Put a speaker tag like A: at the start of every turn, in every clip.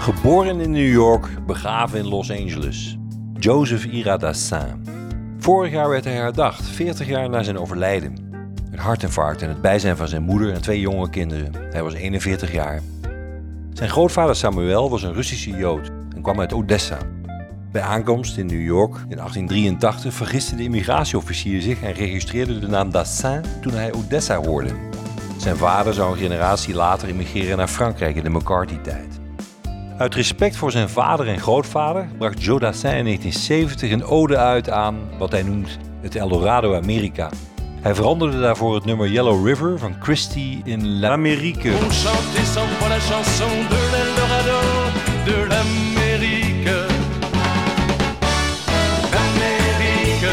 A: Geboren in New York, begraven in Los Angeles. Joseph Ira Dassin. Vorig jaar werd hij herdacht, 40 jaar na zijn overlijden. Een hartinfarct en het bijzijn van zijn moeder en twee jonge kinderen. Hij was 41 jaar. Zijn grootvader Samuel was een Russische Jood en kwam uit Odessa. Bij aankomst in New York in 1883 vergiste de immigratieofficier zich en registreerde de naam Dassin toen hij Odessa hoorde. Zijn vader zou een generatie later immigreren naar Frankrijk in de McCarthy-tijd. Uit respect voor zijn vader en grootvader bracht Joe Dassin in 1970 een ode uit aan wat hij noemt het Eldorado Amerika. Hij veranderde daarvoor het nummer Yellow River van Christie in L'Amérique.
B: On chante sans pas la chanson de l'Eldorado, de l'Amérique. L'Amérique,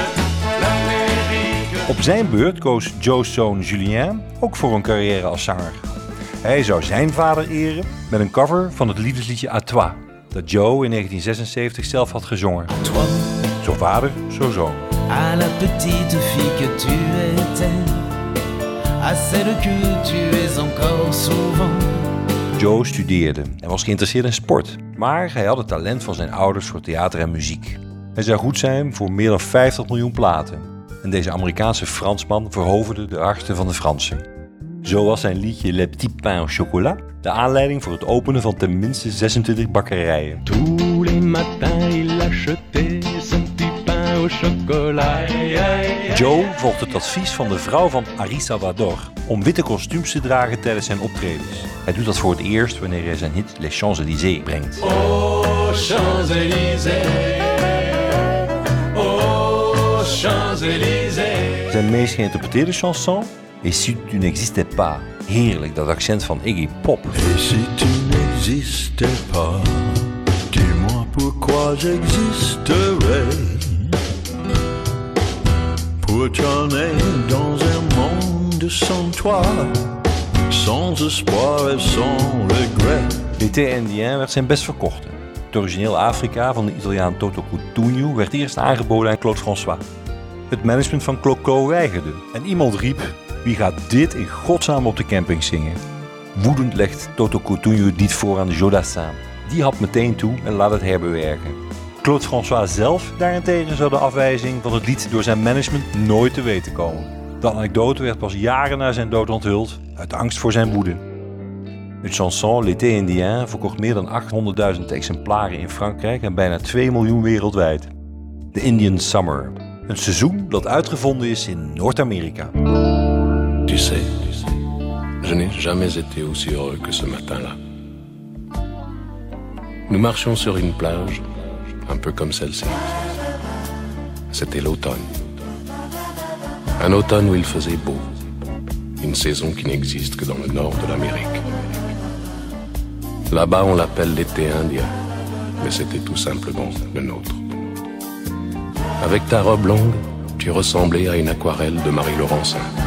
B: l'Amérique.
A: Op zijn beurt koos Joe's zoon Julien ook voor een carrière als zanger. Hij zou zijn vader eren met een cover van het liefdesliedje A Toi, dat Joe in 1976 zelf had gezongen.
C: Toi,
A: Zo vader, zo zoon.
C: à la petite fille que tu étais, à celle que tu es encore souvent.
A: Joe studeerde en was geïnteresseerd in sport, maar hij had het talent van zijn ouders voor theater en muziek. Hij zou goed zijn voor meer dan 50 miljoen platen. En deze Amerikaanse Fransman verhoverde de harten van de Fransen. Zo was zijn liedje Le Petit Pain au Chocolat de aanleiding voor het openen van tenminste 26 bakkerijen.
B: Tous les matins il achetait son petit pain au chocolat.
A: Joe volgt het advies van de vrouw van Ari Salvador om witte kostuums te dragen tijdens zijn optredens. Hij doet dat voor het eerst wanneer hij zijn hit Les Champs-Élysées brengt.
B: Aux Champs-Élysées. Aux Champs-Élysées.
A: Zijn meest geïnterpreteerde chanson is Si tu n'existais pas. Heerlijk, dat accent van Iggy Pop.
D: Et si tu n'existais pas, dis-moi pourquoi j'existerais. Pour t'emmener dans un monde sans toi, sans espoir et sans regret.
A: L'été indien werd zijn best verkochte. Het origineel Afrika van de Italiaan Toto Cutugno werd eerst aangeboden aan Claude François. Het management van Cloco weigerde en iemand riep... Wie gaat dit in godsnaam op de camping zingen? Woedend legt Toto Cutugno dit voor aan Jodassin. Die had meteen toe en laat het herbewerken. Claude François zelf daarentegen zou de afwijzing van het lied door zijn management nooit te weten komen. De anekdote werd pas jaren na zijn dood onthuld, uit angst voor zijn woede. Het chanson L'été indien verkocht meer dan 800.000 exemplaren in Frankrijk en bijna 2 miljoen wereldwijd. The Indian Summer, een seizoen dat uitgevonden is in Noord-Amerika.
E: Tu sais, je n'ai jamais été aussi heureux que ce matin-là. Nous marchions sur une plage, un peu comme celle-ci. C'était l'automne. Un automne où il faisait beau. Une saison qui n'existe que dans le nord de l'Amérique. Là-bas, on l'appelle l'été indien, mais c'était tout simplement le nôtre. Avec ta robe longue, tu ressemblais à une aquarelle de Marie Laurencin.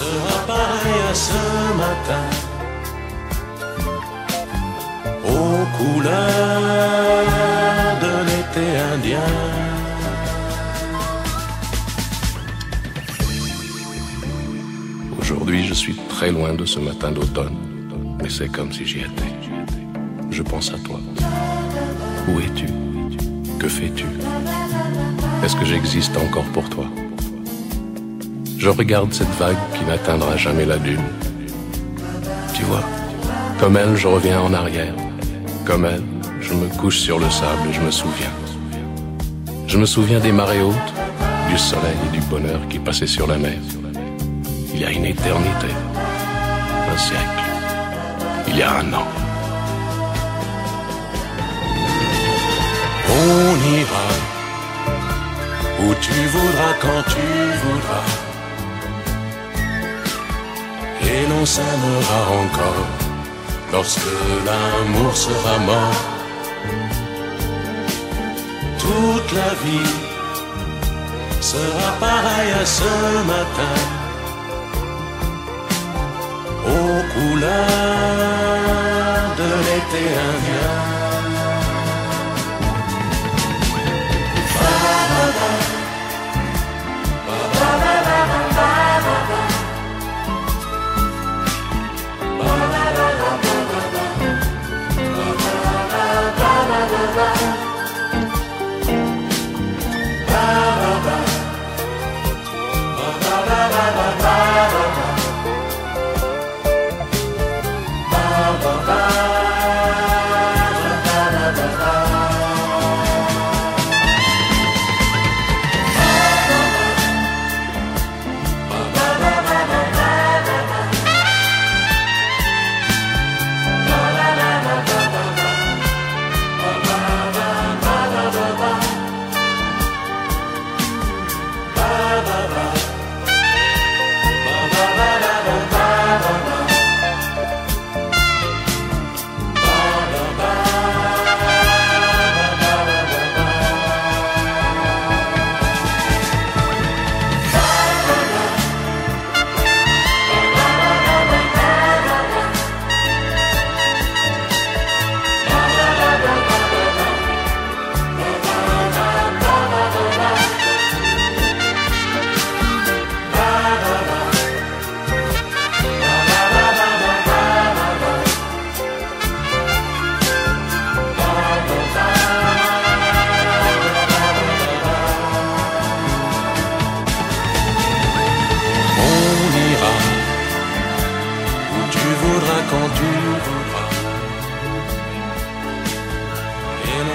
B: sera pareille à ce matin. Aux couleurs de l'été indien.
E: Aujourd'hui, je suis très loin de ce matin d'automne, mais c'est comme si j'y étais. Je pense à toi. Où es-tu? Que fais-tu? Est-ce que j'existe encore pour toi? Je regarde cette vague qui n'atteindra jamais la dune. Tu vois, comme elle, je reviens en arrière. Comme elle, je me couche sur le sable et je me souviens. Je me souviens des marées hautes, du soleil et du bonheur qui passaient sur la mer. Il y a une éternité, un siècle, il y a un an.
B: On ira où tu voudras quand tu voudras et l'on s'aimera encore lorsque l'amour sera mort. Toute la vie sera pareille à ce matin aux couleurs de l'été.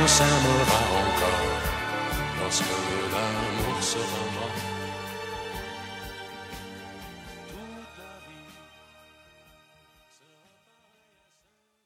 B: S'aimera encore lorsque l'amour sera mort.